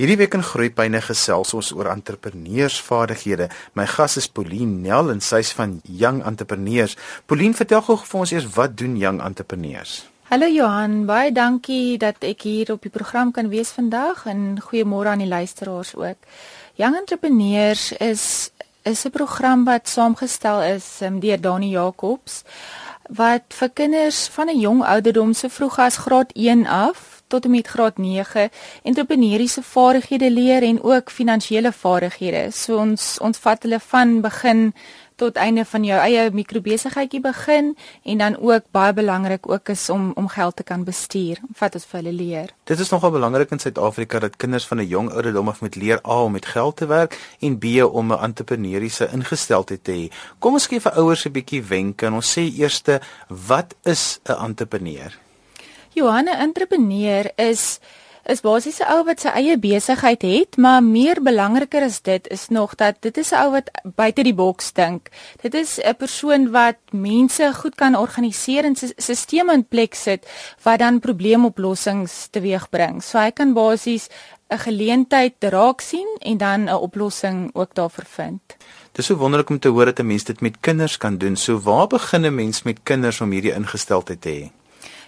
Hierdie week in Groepyne gesels ons oor entrepreneursvaardighede. My gas is Pauline Nel en sy's van Young Entrepreneurs. Pauline, vertel gou vir ons eers wat doen Young Entrepreneurs? Hallo Johan, baie dankie dat ek hier op die program kan wees vandag en goeiemôre aan die luisteraars ook. Young Entrepreneurs is is 'n program wat saamgestel is um, deur Dani Jacobs wat vir kinders van 'n jong ouderdom so vroeg as graad 1 af tot en met graad 9 entrepreneursiese vaardighede leer en ook finansiële vaardighede. So ons ons vat hulle van begin tot einde van jou eie mikrobesigheidjie begin en dan ook baie belangrik ook is om om geld te kan bestuur. Vat ons vir hulle leer. Dit is nogal belangrik in Suid-Afrika dat kinders van 'n jong ouderdom af moet leer A om met geld te werk en B om 'n entrepreneursiese ingesteldheid te hê. Kom ons gee vir ouers 'n bietjie wenke en ons sê eerste wat is 'n entrepreneur? Johanna entrepreneur is is basies 'n ou wat sy eie besigheid het, maar meer belangriker as dit is nog dat dit is 'n ou wat buite die boks dink. Dit is 'n persoon wat mense goed kan organiseer en stelsel in plek sit wat dan probleemoplossings teweegbring. So hy kan basies 'n geleentheid raak sien en dan 'n oplossing ook daarvoor vind. Dis so wonderlik om te hoor dat 'n mens dit met kinders kan doen. So waar begin 'n mens met kinders om hierdie ingesteldheid te hê?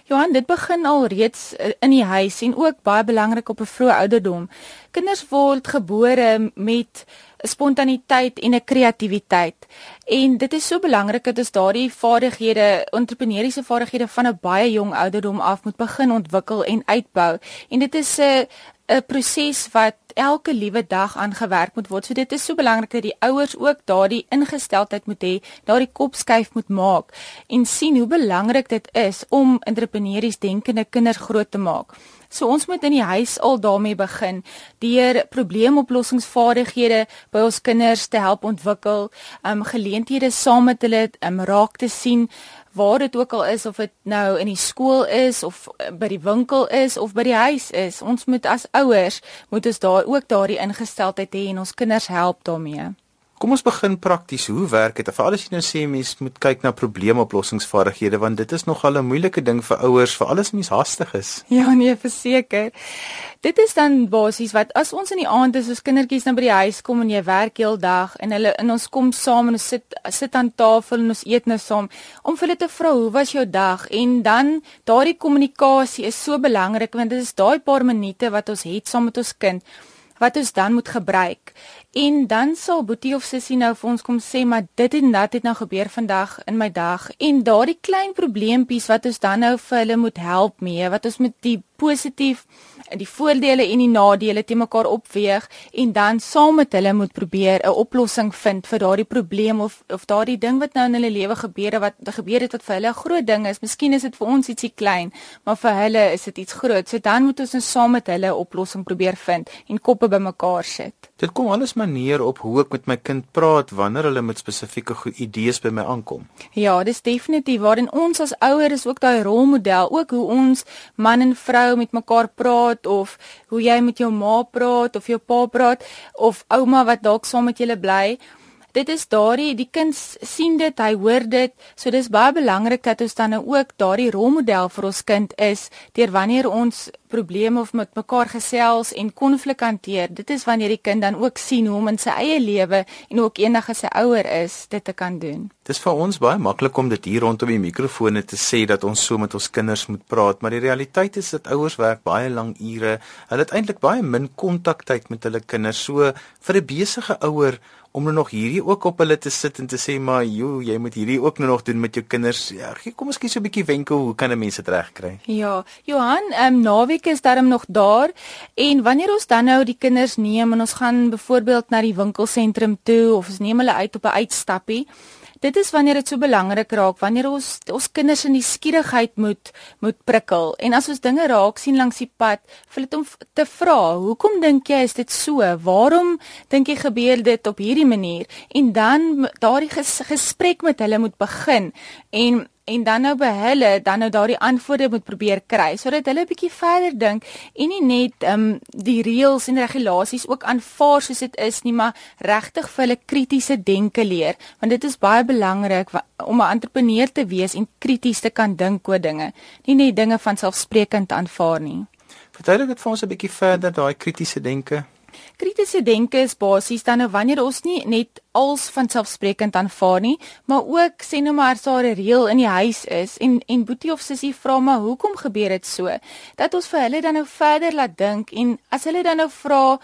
Johan, dit begin al reeds eh, in die huis en ook baie belangrik op 'n vroeë ouderdom. Kinders word gebore met spontaniteit en 'n kreatiwiteit. En dit is so belangrik dat ons daardie vaardighede, entrepreneursiese vaardighede van 'n baie jong ouderdom af moet begin ontwikkel en uitbou. En dit is 'n 'n proses wat elke liewe dag aangewerk moet word. So dit is so belangrik dat die ouers ook daardie ingesteldheid moet hê, daardie kop skuif moet maak en sien hoe belangrik dit is om entrepreneurs denkende kinders groot te maak. So ons moet in die huis al daarmee begin deur probleemoplossingsvaardighede by ons kinders te help ontwikkel, um geleenthede saam met hulle um raak te sien waar dit ook al is of dit nou in die skool is of eh, by die winkel is of by die huis is. Ons moet as ouers moet ons daar ook daardie ingesteldheid hê en ons kinders help daarmee. Kom ons begin prakties. Hoe werk dit? Veral as jy nou sê mens moet kyk na probleemoplossingsvaardighede want dit is nogal 'n moeilike ding vir ouers vir alles mens haastig is. Ja, nee, verseker. Dit is dan basies wat as ons in die aand is, ons kindertjies nou by die huis kom en jy werk heel dag en hulle in ons kom saam en ons sit sit aan tafel en ons eet nou saam om vir hulle te vra hoe was jou dag en dan daardie kommunikasie is so belangrik want dit is daai paar minute wat ons het saam met ons kind wat ons dan moet gebruik. En dan sal Boetie of Sissie nou vir ons kom sê maar dit en dat het nou gebeur vandag in my dag en daardie klein probleempies wat ons dan nou vir hulle moet help mee, wat ons met die positief die voordele en die nadele te mekaar opweeg en dan saam met hulle moet probeer 'n oplossing vind vir daardie probleem of of daardie ding wat nou in hulle lewe gebeur wat gebeur het wat vir hulle 'n groot ding is. Miskien is dit vir ons ietsie klein, maar vir hulle is dit iets groot. So dan moet ons net saam met hulle 'n oplossing probeer vind en koppe bymekaar sit. Dit kom alles manier op hoe ek met my kind praat wanneer hulle met spesifieke idees by my aankom. Ja, dis definitief waarin ons as ouers ook daai rolmodel, ook hoe ons man en vrou met mekaar praat of hoe jy met jou ma praat of jou pa praat of ouma wat dalk saam met julle bly. Dit is daardie die kind sien dit, hy hoor dit. So dis baie belangrik dat ons dan nou ook daardie rolmodel vir ons kind is deur wanneer ons probleme of met mekaar gesels en konflik hanteer. Dit is wanneer die kind dan ook sien hoe om in sy eie lewe en ook eendag as hy ouer is dit te kan doen. Dis vir ons baie maklik om dit hier rondom die mikrofone te sê dat ons so met ons kinders moet praat, maar die realiteit is dat ouers werk baie lang ure. Hulle het eintlik baie min kontaktyd met hulle kinders. So vir 'n besige ouer om nou nog hierdie ook op hulle te sit en te sê maar jo, jy moet hierdie ook nou nog doen met jou kinders. Ja, gee kom ons gee so 'n bietjie wenke hoe kan 'n mens dit regkry? Ja, Johan, ehm um, naweek week is darm nog daar. En wanneer ons dan nou die kinders neem en ons gaan byvoorbeeld na die winkelsentrum toe of ons neem hulle uit op 'n uitstappie Dit is wanneer dit so belangrik raak wanneer ons ons kinders in die skierigheid moet moet prikkel. En as ons dinge raak sien langs die pad vir dit om te vra hoekom dink jy is dit so? Waarom dink jy gebeur dit op hierdie manier? En dan daardie ges, gesprek met hulle moet begin. En en dan nou by hulle dan nou daardie antwoorde moet probeer kry sodat hulle 'n bietjie verder dink en nie net ehm um, die reëls en regulasies ook aanvaar soos dit is nie maar regtig vir hulle kritiese denke leer. Want dit is baie belangrik om 'n entrepreneur te wees en krities te kan dink oor dinge. Nie net dinge van selfsprekend aanvaar nie. Verduidelik dit vir ons 'n bietjie verder daai kritiese denke. Kritiese denke is basies dan nou wanneer ons nie net als van selfsprekend aanvaar nie, maar ook sê nou maar 'n reël in die huis is en en boetie of sussie vra maar hoekom gebeur dit so? Dat ons vir hulle dan nou verder laat dink en as hulle dan nou vra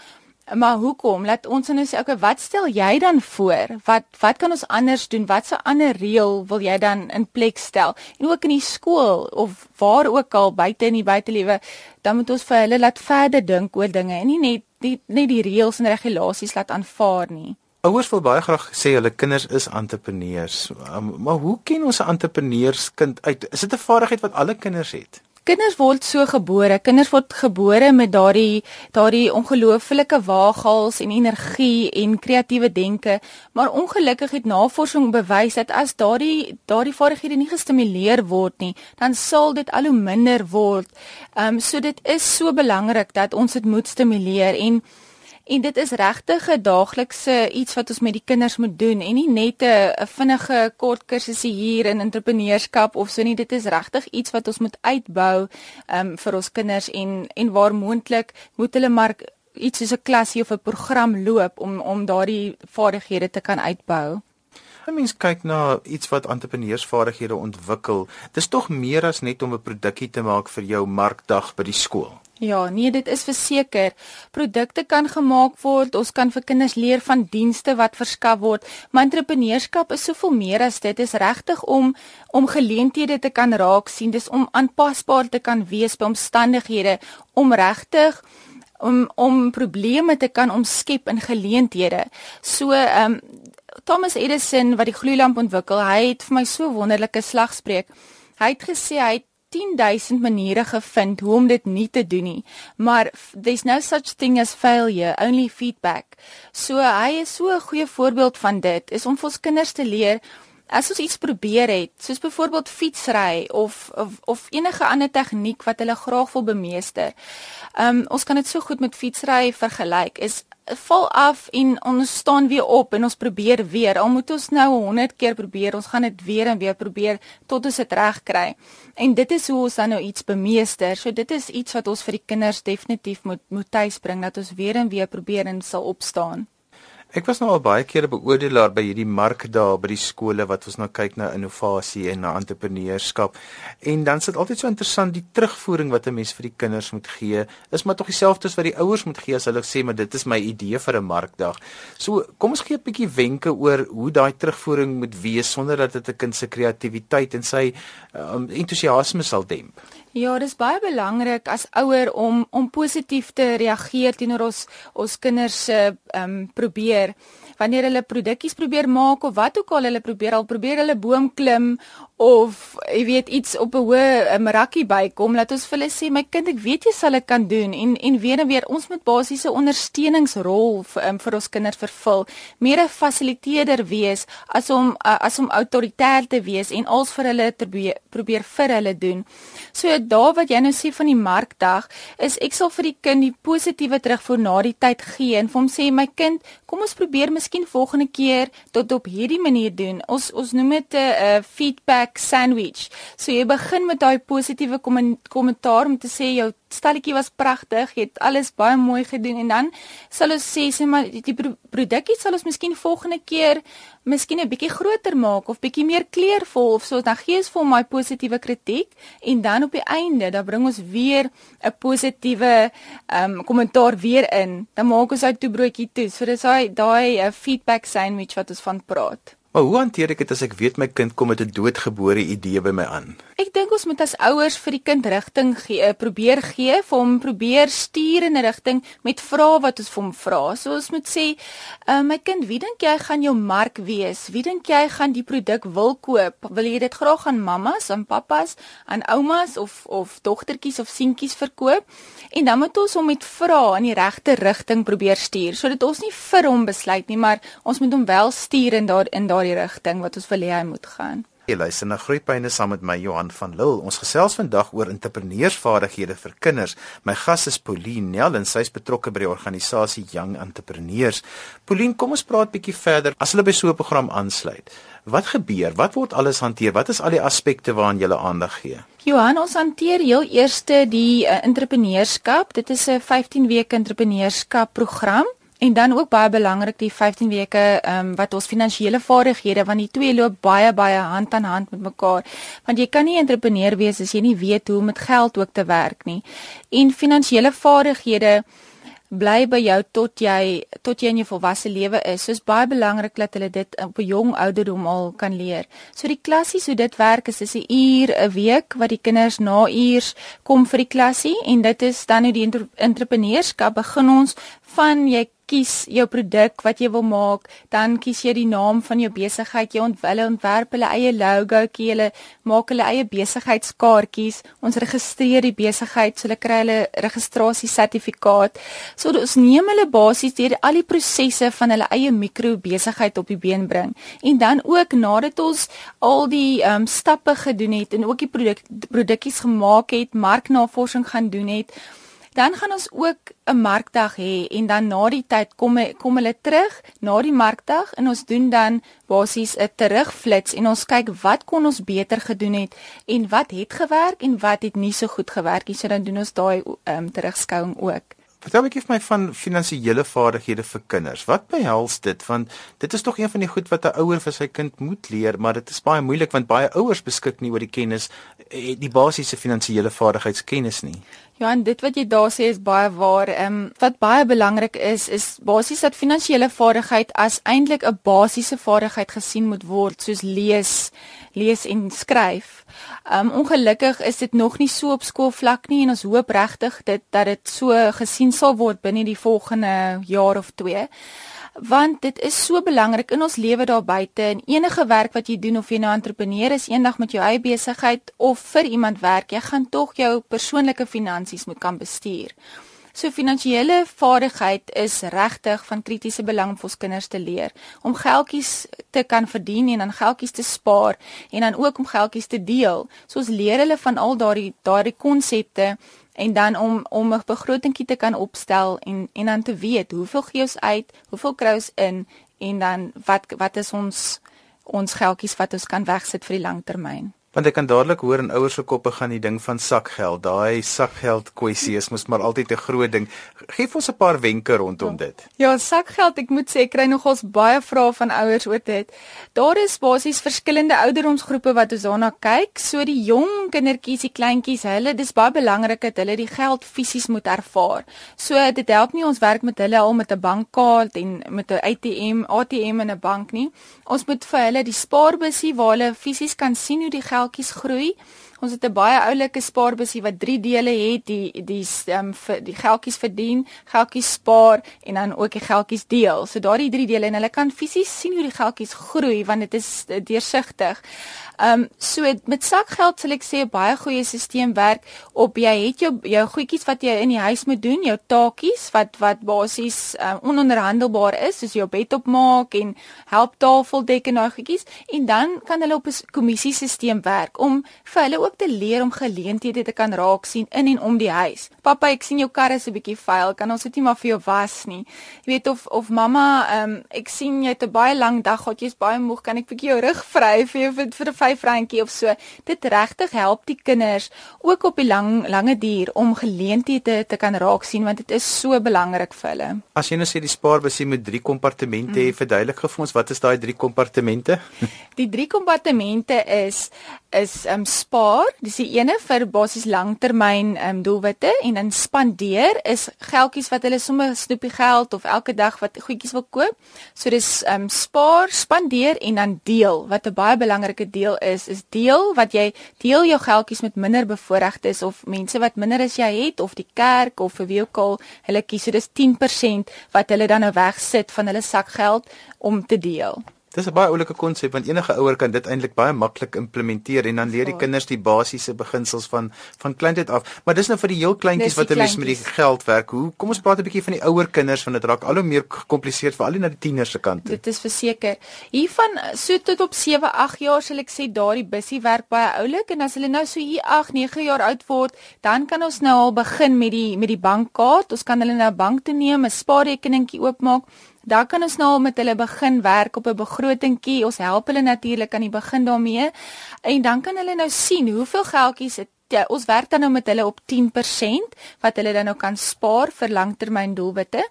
Maar hoekom? Laat ons nou sê, okay, wat stel jy dan voor? Wat wat kan ons anders doen? Wat se ander reël wil jy dan in plek stel? En ook in die skool of waar ook al buite in die buitelewe, dan moet ons vir hulle laat verder dink oor dinge en nie net die net die reëls en regulasies laat aanvaar nie. Ouers wil baie graag sê hulle kinders is entrepreneurs. Um, maar hoe ken ons 'n entrepreneurskind uit? Is dit 'n vaardigheid wat alle kinders het? Kinders word so gebore. Kinders word gebore met daardie daardie ongelooflike waaghals en energie en kreatiewe denke, maar ongelukkig het navorsing bewys dat as daardie daardie vaardighede nie gestimuleer word nie, dan sal dit al hoe minder word. Ehm um, so dit is so belangrik dat ons dit moet stimuleer en En dit is regtig 'n daaglikse iets wat ons met die kinders moet doen en nie net 'n vinnige kort kursusie hier in entrepreneurskap of so nie. Dit is regtig iets wat ons moet uitbou um, vir ons kinders en en waar moontlik moet hulle maar iets soos 'n klasie of 'n program loop om om daardie vaardighede te kan uitbou. Mens kyk na iets wat entrepreneursvaardighede ontwikkel. Dis tog meer as net om 'n produkkie te maak vir jou markdag by die skool. Ja, nee, dit is verseker. Produkte kan gemaak word. Ons kan vir kinders leer van dienste wat verskaf word. Maar entrepreneurskap is soveel meer as dit. Dit is regtig om om geleenthede te kan raak sien. Dis om aanpasbaar te kan wees by omstandighede, om regtig om om probleme te kan omskep in geleenthede. So, ehm um, Thomas Edison wat die gloeilamp ontwikkel, hy het vir my so wonderlike slagspreuk. Hy het gesê hy het 10000 maniere gevind hoe om dit nie te doen nie. Maar there's no such thing as failure, only feedback. So hy is so 'n goeie voorbeeld van dit. Is om vir ons kinders te leer as ons iets probeer het, soos byvoorbeeld fietsry of, of of enige ander tegniek wat hulle graag wil bemeester. Um ons kan dit so goed met fietsry vergelyk. Is val af en ons staan weer op en ons probeer weer. Al moet ons nou 100 keer probeer, ons gaan dit weer en weer probeer tot ons dit reg kry. En dit is hoe ons dan nou iets bemeester. So dit is iets wat ons vir die kinders definitief moet moet tuisbring dat ons weer en weer probeer en sal opstaan. Ek was nou al baie kere beoordelaar by hierdie markdae by die skole wat ons nou kyk na innovasie en na entrepreneurskap. En dan sit altyd so interessant die terugvoering wat 'n mens vir die kinders moet gee, is maar tog dieselfde as wat die ouers moet gee as hulle sê maar dit is my idee vir 'n markdag. So kom ons gee 'n bietjie wenke oor hoe daai terugvoering moet wees sonder dat dit 'n kind se kreatiwiteit en sy um, entoesiasme sal demp. Ja, dis baie belangrik as ouer om om positief te reageer teenoor ons ons kinders se ehm um, probeer. Wanneer hulle produkies probeer maak of wat ook al hulle probeer al probeer hulle boom klim of jy weet iets op 'n hoë marakkie bykom laat ons vir hulle sê my kind ek weet jy sal dit kan doen. En en weer en weer ons moet basiese ondersteuningsrol vir, um, vir ons kinders vervul. Meer 'n fasiliteerder wees as om uh, as om autoritair te wees en als vir hulle te probeer vir hulle doen. So daar wat jy nou sê van die markdag is ek sal vir die kind die positiewe terugvoer na die tyd gee en vir hom sê my kind kom ons probeer miskien volgende keer tot op hierdie manier doen. Ons ons noem dit 'n uh, feedback sandwich. So jy begin met daai positiewe kommentaar om te sê jou stalletjie was pragtig, jy het alles baie mooi gedoen en dan sal ons sê sê maar die produkkie sal ons miskien volgende keer miskien 'n bietjie groter maak of bietjie meer kleurvol of so dan gee ons vir hom my positiewe kritiek en dan op die einde dan bring ons weer 'n positiewe ehm um, kommentaar weer in. Dan maak ons hy toebroodjie toe. So dis daai daai uh, feedback sandwich wat ons van praat. Maar hoe hanteer ek dit as ek weet my kind kom met 'n doodgebore idee by my aan? Ek dink ons moet as ouers vir die kind rigting gee, eh, probeer gee, vir hom probeer stuur in 'n rigting met vrae wat ons vir hom vra. So ons moet sê, uh, "My kind, wie dink jy gaan jou mark wees? Wie dink jy gaan die produk wil koop? Wil jy dit graag aan mammas, aan pappas, aan oumas of of dogtertjies of seentjies verkoop?" En dan moet ons hom met vrae in die regte rigting probeer stuur, sodat ons nie vir hom besluit nie, maar ons moet hom wel stuur in daar in daardie rigting wat ons wil hê hy moet gaan. Jy luister na Groepyne saam met my Johan van Lille. Ons gesels vandag oor entrepreneursvaardighede vir kinders. My gas is Pauline Nel en sy is betrokke by die organisasie Young Entrepreneurs. Pauline, kom ons praat bietjie verder. As hulle by so 'n program aansluit, wat gebeur? Wat word alles hanteer? Wat is al die aspekte waaraan jy aandag gee? Johan, ons hanteer heel eerste die uh, entrepreneurskap. Dit is 'n 15 weke entrepreneurskap program. En dan ook baie belangrik die 15 weke ehm um, wat ons finansiële vaardighede want die twee loop baie baie hand aan hand met mekaar. Want jy kan nie entrepreneur wees as jy nie weet hoe om met geld ook te werk nie. En finansiële vaardighede bly by jou tot jy tot jy in jou volwasse lewe is. So is baie belangrik dat hulle dit op 'n jong ouderdom al kan leer. So die klassies hoe dit werk is dis 'n uur 'n week wat die kinders na uurs kom vir die klassie en dit is dan hoe die entrepreneurskap begin ons van jy kies jou produk wat jy wil maak, dan kies jy die naam van jou besigheid, jy ontwille ontwerp hulle eie logoetjie, hulle maak hulle eie besigheidskaartjies, ons registreer die besigheid, so hulle kry hulle registrasiesertifikaat. So ons neem hulle basies deur al die prosesse van hulle eie mikro besigheid op die been bring. En dan ook nadat ons al die um, stappe gedoen het en ook die produk produkies gemaak het, marknavorsing gaan doen het, Dan gaan ons ook 'n markdag hê en dan na die tyd kom kom hulle terug na die markdag en ons doen dan basies 'n terugflits en ons kyk wat kon ons beter gedoen het en wat het gewerk en wat het nie so goed gewerk nie. So dan doen ons daai um, terugskouing ook. Vertel ek vir my van finansiële vaardighede vir kinders. Wat behels dit? Want dit is tog een van die goed wat 'n ouer vir sy kind moet leer, maar dit is baie moeilik want baie ouers beskik nie oor die kennis, eh, die basiese finansiële vaardigheidskennis nie. Ja, en dit wat jy daar sê is baie waar. Ehm um, wat baie belangrik is is basies dat finansiële vaardigheid as eintlik 'n basiese vaardigheid gesien moet word, soos lees, lees en skryf. Ehm um, ongelukkig is dit nog nie so op skoolvlak nie en ons hoop regtig dit dat dit so gesien sal word binne die volgende jaar of 2 want dit is so belangrik in ons lewe daar buite en enige werk wat jy doen of jy nou 'n entrepreneur is eendag met jou eie besigheid of vir iemand werk, jy gaan tog jou persoonlike finansies moet kan bestuur. So finansiële vaardigheid is regtig van kritiese belang vir ons kinders te leer om geldjies te kan verdien en dan geldjies te spaar en dan ook om geldjies te deel. So ons leer hulle van al daardie daardie konsepte en dan om om 'n begrotingkie te kan opstel en en dan te weet hoeveel gee ons uit, hoeveel kry ons in en dan wat wat is ons ons geldjies wat ons kan wegsit vir die langtermyn. Want ek kan dadelik hoor in ouers se koppe gaan die ding van sakgeld. Daai sakgeld kwessie is mos maar altyd 'n groot ding. Geef ons 'n paar wenke rondom ja. dit. Ja, sakgeld, ek moet sê ek kry nogals baie vrae van ouers oor dit. Daar is basies verskillende ouderdomsgroepe wat ons daarna kyk. So die jong kindertjies, die kleintjies, hulle dis baie belangrik dat hulle die geld fisies moet ervaar. So dit help nie ons werk met hulle al met 'n bankkaart en met 'n ATM, ATM in 'n bank nie. Ons moet vir hulle die spaarbusie waar hulle fisies kan sien hoe die geld geldjies groei. Ons het 'n baie oulike spaarbusie wat 3 dele het, die die um, die geldjies verdien, geldjies spaar en dan ook die geldjies deel. So daardie 3 dele en hulle kan fisies sien hoe die geldjies groei want dit is deursigtig. Ehm um, so met sakgeld sal ek sê 'n baie goeie stelsel werk op jy het jou jou goedjies wat jy in die huis moet doen, jou taakies wat wat basies um, ononderhandelbaar is, soos jou bed opmaak en help tafel dek en daai goedjies en dan kan hulle op 'n kommissiesisteem werk om vir hulle ook te leer om geleenthede te kan raak sien in en om die huis. Pappa, ek sien jou kar is 'n bietjie vuil, kan ons dit nie maar vir jou was nie. Jy weet of of mamma, ehm um, ek sien jy het 'n baie lang dag gehad, jy's baie moeg, kan ek bietjie jou rug vryf vir vir, vir 'n vyfrandjie of so. Dit regtig help die kinders ook op die lang lange duur om geleenthede te kan raak sien want dit is so belangrik vir hulle. As jy nou sê die spaarbusie met drie kompartemente, mm. verduidelik vir ons wat is daai drie kompartemente? die drie kompartemente is is um spaar, dis die ene vir basies langtermyn um doelwitte en dan spandeer is geldjies wat hulle sommer snoepie geld of elke dag wat goedjies wil koop. So dis um spaar, spandeer en dan deel wat 'n baie belangrike deel is, is deel wat jy deel jou geldjies met minder bevoorregtes of mense wat minder as jy het of die kerk of vir wie ook al hulle kies. So dis 10% wat hulle dan nou wegsit van hulle sakgeld om te deel. Dis 'n baie oulike konsep want enige ouer kan dit eintlik baie maklik implementeer en dan leer die kinders die basiese beginsels van van kleintyd af. Maar dis nou vir die heel kleintjies wat 'n mens met die geld werk. Hoe kom ons praat 'n bietjie van die ouer kinders want dit raak al hoe meer gekompliseer vir al die na die tieners se kant. Dit is verseker. Hiervan so tot op 7, 8 jaar sal ek sê daardie bussie werk baie oulik en as hulle nou so hier 8, 9 jaar oud word, dan kan ons nou al begin met die met die bankkaart. Ons kan hulle na 'n bank toe neem, 'n spaarrekeningkie oopmaak Dan kan ons nou met hulle begin werk op 'n begrotingkie. Ons help hulle natuurlik aan die begin daarmee. En dan kan hulle nou sien hoeveel geldjies het ja, ons werk dan nou met hulle op 10% wat hulle dan nou kan spaar vir langtermyndoelwitte.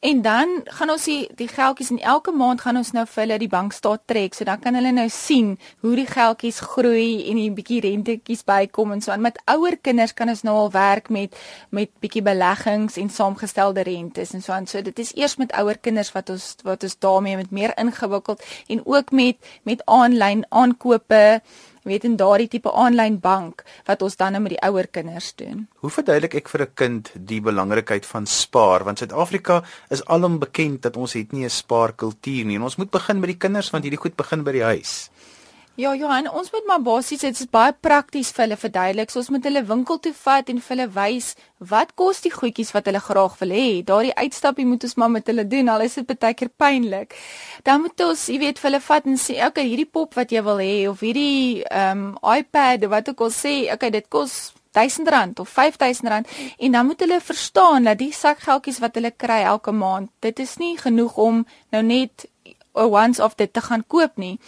En dan gaan ons die, die geldjies in elke maand gaan ons nou vir hulle die bankstaat trek. So dan kan hulle nou sien hoe die geldjies groei en 'n bietjie rentetjies bykom en so aan. Met ouer kinders kan ons nou al werk met met bietjie beleggings en saamgestelde rentes en so aan. So dit is eers met ouer kinders wat ons wat ons daarmee met meer ingewikkeld en ook met met aanlyn aankope weet in daardie tipe aanlyn bank wat ons dan nou met die ouer kinders doen. Hoe verduidelik ek vir 'n kind die belangrikheid van spaar want Suid-Afrika is alom bekend dat ons het nie 'n spaarkultuur nie en ons moet begin met die kinders want hierdie goed begin by die huis. Ja, Johan, ons moet maar basies dit is baie prakties vir hulle verduidelik. So ons moet hulle winkel toe vat en vir hulle wys wat kos die goedjies wat hulle graag wil hê. Daardie uitstappie moet ons maar met hulle doen al is dit baie keer pynlik. Dan moet ons, jy weet, vir hulle vat en sê, "Oké, okay, hierdie pop wat jy wil hê of hierdie ehm um, iPad wat ook al sê, okay, dit kos R1000 of R5000 en dan moet hulle verstaan dat die sakgeldjies wat hulle kry elke maand, dit is nie genoeg om nou net 'n once off dit te gaan koop nie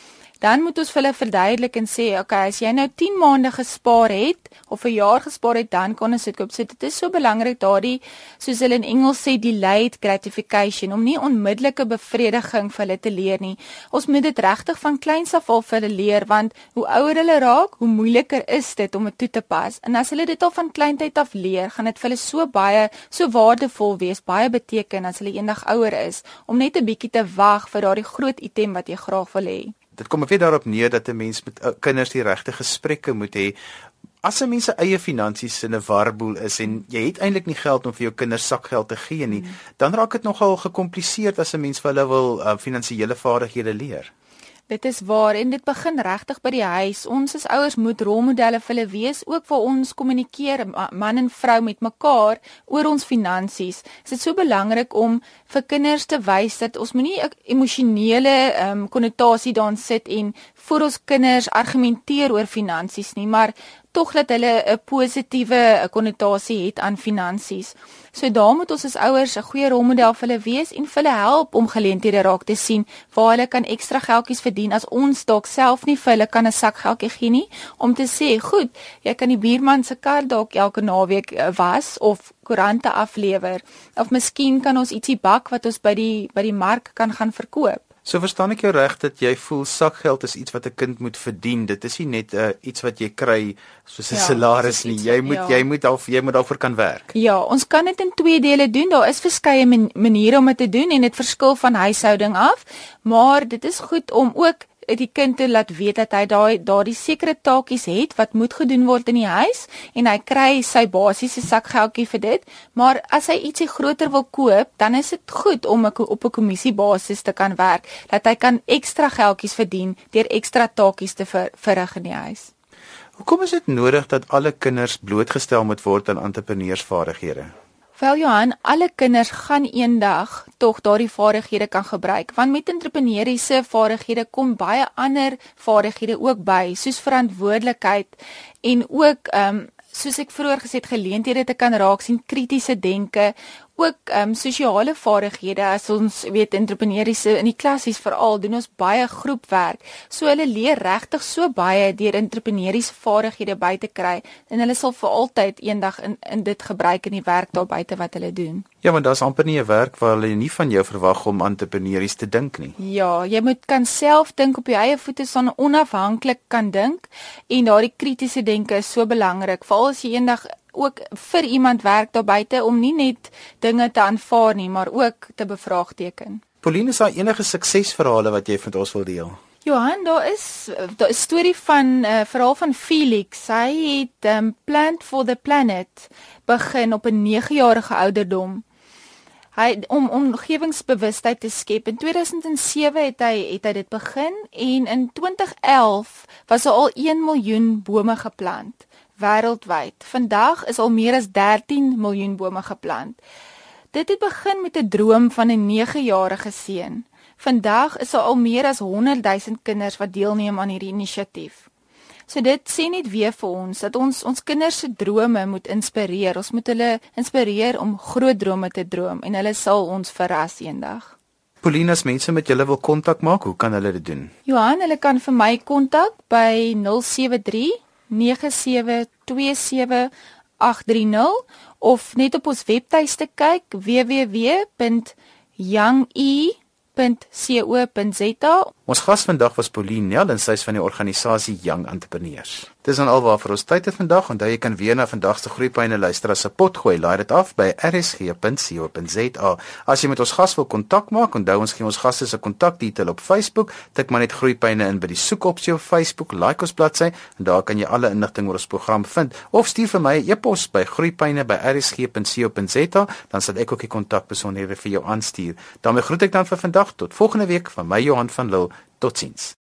dan moet ons vir hulle verduidelik en sê, okay, as jy nou 10 maande gespaar het of 'n jaar gespaar het, dan kan ons dit koop. So dit is so belangrik daardie soos hulle in Engels sê delayed gratification om nie onmiddellike bevrediging vir hulle te leer nie. Ons moet dit regtig van kleins af al vir hulle leer want hoe ouer hulle raak, hoe moeiliker is dit om dit toe te pas. En as hulle dit al van kleintyd af leer, gaan dit vir hulle so baie so waardevol wees, baie beteken as hulle eendag ouer is om net 'n bietjie te wag vir daardie groot item wat jy graag wil hê dit kom weer daarop neer dat 'n mens met uh, kinders die regte gesprekke moet hê. As 'n mens se eie finansies in 'n warboel is en jy het eintlik nie geld om vir jou kinders sakgeld te gee nie, mm. dan raak dit nogal gekompliseerd as 'n mens vir hulle wil uh, finansiële vaardighede leer. Dit is waar en dit begin regtig by die huis. Ons as ouers moet rolmodelle vir hulle wees, ook vir ons kommunikeer man en vrou met mekaar oor ons finansies. Dit is so belangrik om vir kinders te wys dat ons moenie 'n emosionele um, konnotasie daarin sit en vir ons kinders argumenteer oor finansies nie, maar tog dat hulle 'n positiewe konnotasie het aan finansies. So daar moet ons as ouers 'n goeie rolmodel vir hulle wees en vir hulle help om geleenthede raak te sien waar hulle kan ekstra geldjies verdien as ons dalk self nie vir hulle kan 'n sak geldjie gee nie om te sê, "Goed, jy kan die buurman se kar dalk elke naweek eh, was of koerante aflewer of miskien kan ons ietsie bak wat ons by die by die mark kan gaan verkoop." So verstaan ek jou reg dat jy voel sakgeld is iets wat 'n kind moet verdien. Dit is nie net 'n uh, iets wat jy kry soos 'n ja, salaris nie. Jy moet ja. jy moet al jy moet daarvoor kan werk. Ja, ons kan dit in twee dele doen. Daar is verskeie maniere om dit te doen en dit verskil van huishouding af, maar dit is goed om ook die kind te laat weet dat hy daai daardie sekere taakies het wat moet gedoen word in die huis en hy kry sy basiese sakgeldjie vir dit. Maar as hy ietsie groter wil koop, dan is dit goed om op 'n kommissiebasis te kan werk dat hy kan ekstra geldjies verdien deur ekstra taakies te ver, verrig in die huis. Hoekom is dit nodig dat alle kinders blootgestel moet word aan entrepreneursvaardighede? Wel Johan, alle kinders gaan eendag tog daardie vaardighede kan gebruik. Want met entrepreneursiese vaardighede kom baie ander vaardighede ook by, soos verantwoordelikheid en ook ehm um, soos ek vroeër gesê het geleenthede te kan raak sien, kritiese denke, ook ehm um, sosiale vaardighede as ons weet entrepreneursiese in die klassies veral doen ons baie groepwerk. So hulle leer regtig so baie deur entrepreneursiese vaardighede by te kry en hulle sal vir altyd eendag in in dit gebruik in die werk daar buite wat hulle doen. Ja, want daar's amper nie 'n werk waar hulle nie van jou verwag om entrepreneurs te dink nie. Ja, jy moet kan self dink op jou eie voete staan onafhanklik kan dink en daardie kritiese denke is so belangrik. Veral as jy eendag ook vir iemand werk daar buite om nie net dinge te aanvaar nie, maar ook te bevraagteken. Pauline, is daar enige suksesverhale wat jy met ons wil deel? Johan, daar is 'n storie van 'n uh, verhaal van Felix. Hy het um, Plant for the Planet begin op 'n 9-jarige ouderdom. Hy om omgewingsbewustheid te skep. In 2007 het hy het hy dit begin en in 2011 was daar al 1 miljoen bome geplant wêreldwyd. Vandag is al meer as 13 miljoen bome geplant. Dit het begin met 'n droom van 'n 9-jarige seun. Vandag is daar al meer as 100 000 kinders wat deelneem aan hierdie inisiatief. So dit sê net weer vir ons dat ons ons kinders se drome moet inspireer. Ons moet hulle inspireer om groot drome te droom en hulle sal ons verras eendag. Polinas mense met julle wil kontak maak, hoe kan hulle dit doen? Johan, hulle kan vir my kontak by 073 9727 of net op ons webtuiste kyk www.younge.co.za. Ons gas vandag was Pauline Nel en sy is van die organisasie Young Entrepreneurs. Dis dan alwaar vir ons tyd het vandag. Onthou jy kan weer na vandag se groeipyne luister as 'n pot gooi. Laai dit af by rsg.co.za. As jy met ons gas wil kontak maak, onthou ons gee ons gaste se kontakdetail op Facebook. Tik maar net groeipyne in by die soekopsie op Facebook. Like ons bladsy en daar kan jy alle inligting oor ons program vind of stuur vir my 'n e e-pos by groeipyne@rsg.co.za, dan sal ek ook die kontakbesonderhede vir jou aanstuur. daarmee groet ek dan vir vandag tot volgende week van my Johan van Lille. Totsiens.